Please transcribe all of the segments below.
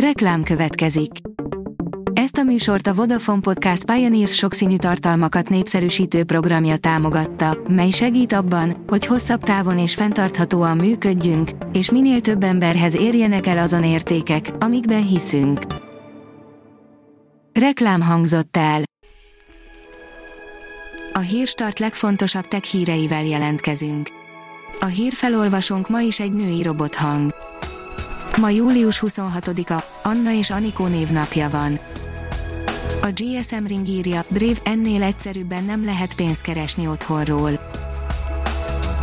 Reklám következik. Ezt a műsort a Vodafone Podcast Pioneers sokszínű tartalmakat népszerűsítő programja támogatta, mely segít abban, hogy hosszabb távon és fenntarthatóan működjünk, és minél több emberhez érjenek el azon értékek, amikben hiszünk. Reklám hangzott el. A hírstart legfontosabb tech híreivel jelentkezünk. A hírfelolvasónk ma is egy női robothang. Ma július 26-a, Anna és Anikó névnapja van. A GSM Ring írja, Brave ennél egyszerűbben nem lehet pénzt keresni otthonról.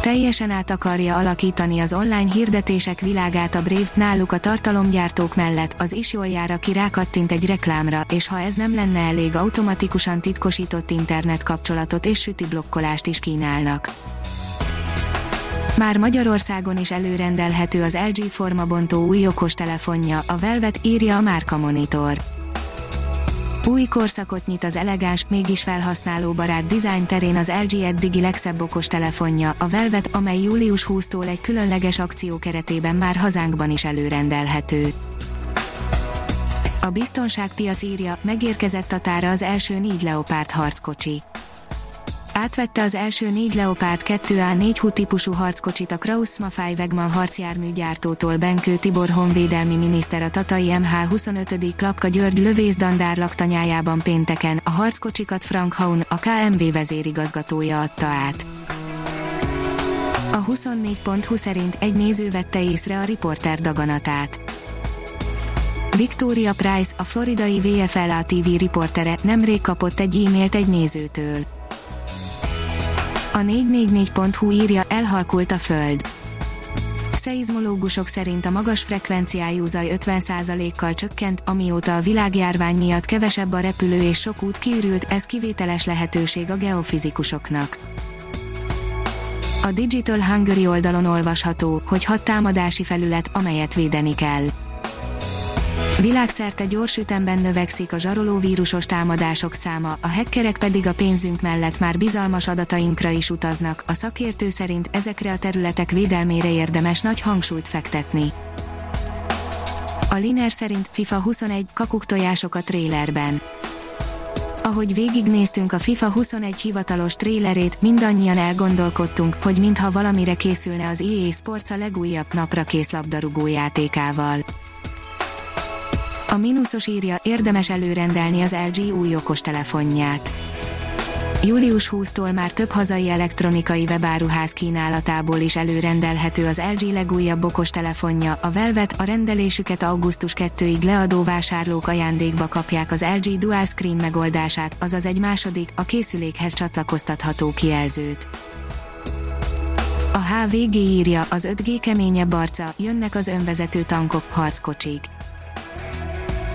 Teljesen át akarja alakítani az online hirdetések világát a Brave, náluk a tartalomgyártók mellett az is jól jár, aki rákattint egy reklámra, és ha ez nem lenne elég, automatikusan titkosított internet kapcsolatot és süti blokkolást is kínálnak. Már Magyarországon is előrendelhető az LG formabontó új okostelefonja, a Velvet írja a Márka Monitor. Új korszakot nyit az elegáns, mégis felhasználóbarát design terén az LG eddigi legszebb okostelefonja, a Velvet, amely július 20-tól egy különleges akció keretében már hazánkban is előrendelhető. A biztonságpiac írja, megérkezett a tára az első négy Leopard harckocsi átvette az első négy Leopard 2A4 HU típusú harckocsit a Krauss Mafai Wegman harcjárműgyártótól Benkő Tibor honvédelmi miniszter a Tatai MH25. Klapka György lövészdandár laktanyájában pénteken, a harckocsikat Frank Haun, a KMV vezérigazgatója adta át. A 24.20 szerint egy néző vette észre a riporter daganatát. Victoria Price, a floridai VFLA TV riportere nemrég kapott egy e-mailt egy nézőtől. A 444.hu írja, elhalkult a Föld. Szeizmológusok szerint a magas frekvenciájú zaj 50%-kal csökkent, amióta a világjárvány miatt kevesebb a repülő és sok út kiürült, ez kivételes lehetőség a geofizikusoknak. A Digital Hungary oldalon olvasható, hogy hat támadási felület, amelyet védeni kell. Világszerte gyors ütemben növekszik a zsaroló támadások száma, a hackerek pedig a pénzünk mellett már bizalmas adatainkra is utaznak, a szakértő szerint ezekre a területek védelmére érdemes nagy hangsúlyt fektetni. A Liner szerint FIFA 21 kakuktojások a trélerben. Ahogy végignéztünk a FIFA 21 hivatalos trélerét, mindannyian elgondolkodtunk, hogy mintha valamire készülne az EA Sports a legújabb napra kész labdarúgó játékával. A mínuszos írja, érdemes előrendelni az LG új okostelefonját. Július 20-tól már több hazai elektronikai webáruház kínálatából is előrendelhető az LG legújabb okostelefonja, a Velvet, a rendelésüket augusztus 2-ig leadó vásárlók ajándékba kapják az LG Dual Screen megoldását, azaz egy második, a készülékhez csatlakoztatható kijelzőt. A HVG írja, az 5G keményebb arca, jönnek az önvezető tankok, harckocsik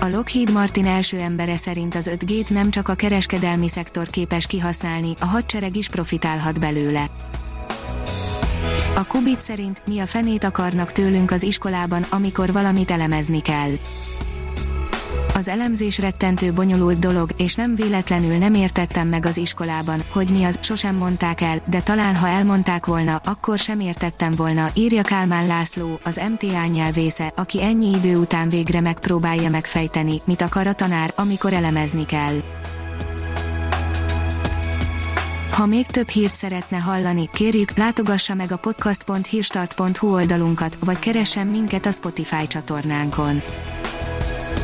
a Lockheed Martin első embere szerint az 5G-t nem csak a kereskedelmi szektor képes kihasználni, a hadsereg is profitálhat belőle. A Kubit szerint mi a fenét akarnak tőlünk az iskolában, amikor valamit elemezni kell az elemzés rettentő bonyolult dolog, és nem véletlenül nem értettem meg az iskolában, hogy mi az, sosem mondták el, de talán ha elmondták volna, akkor sem értettem volna, írja Kálmán László, az MTA nyelvésze, aki ennyi idő után végre megpróbálja megfejteni, mit akar a tanár, amikor elemezni kell. Ha még több hírt szeretne hallani, kérjük, látogassa meg a podcast.hírstart.hu oldalunkat, vagy keressen minket a Spotify csatornánkon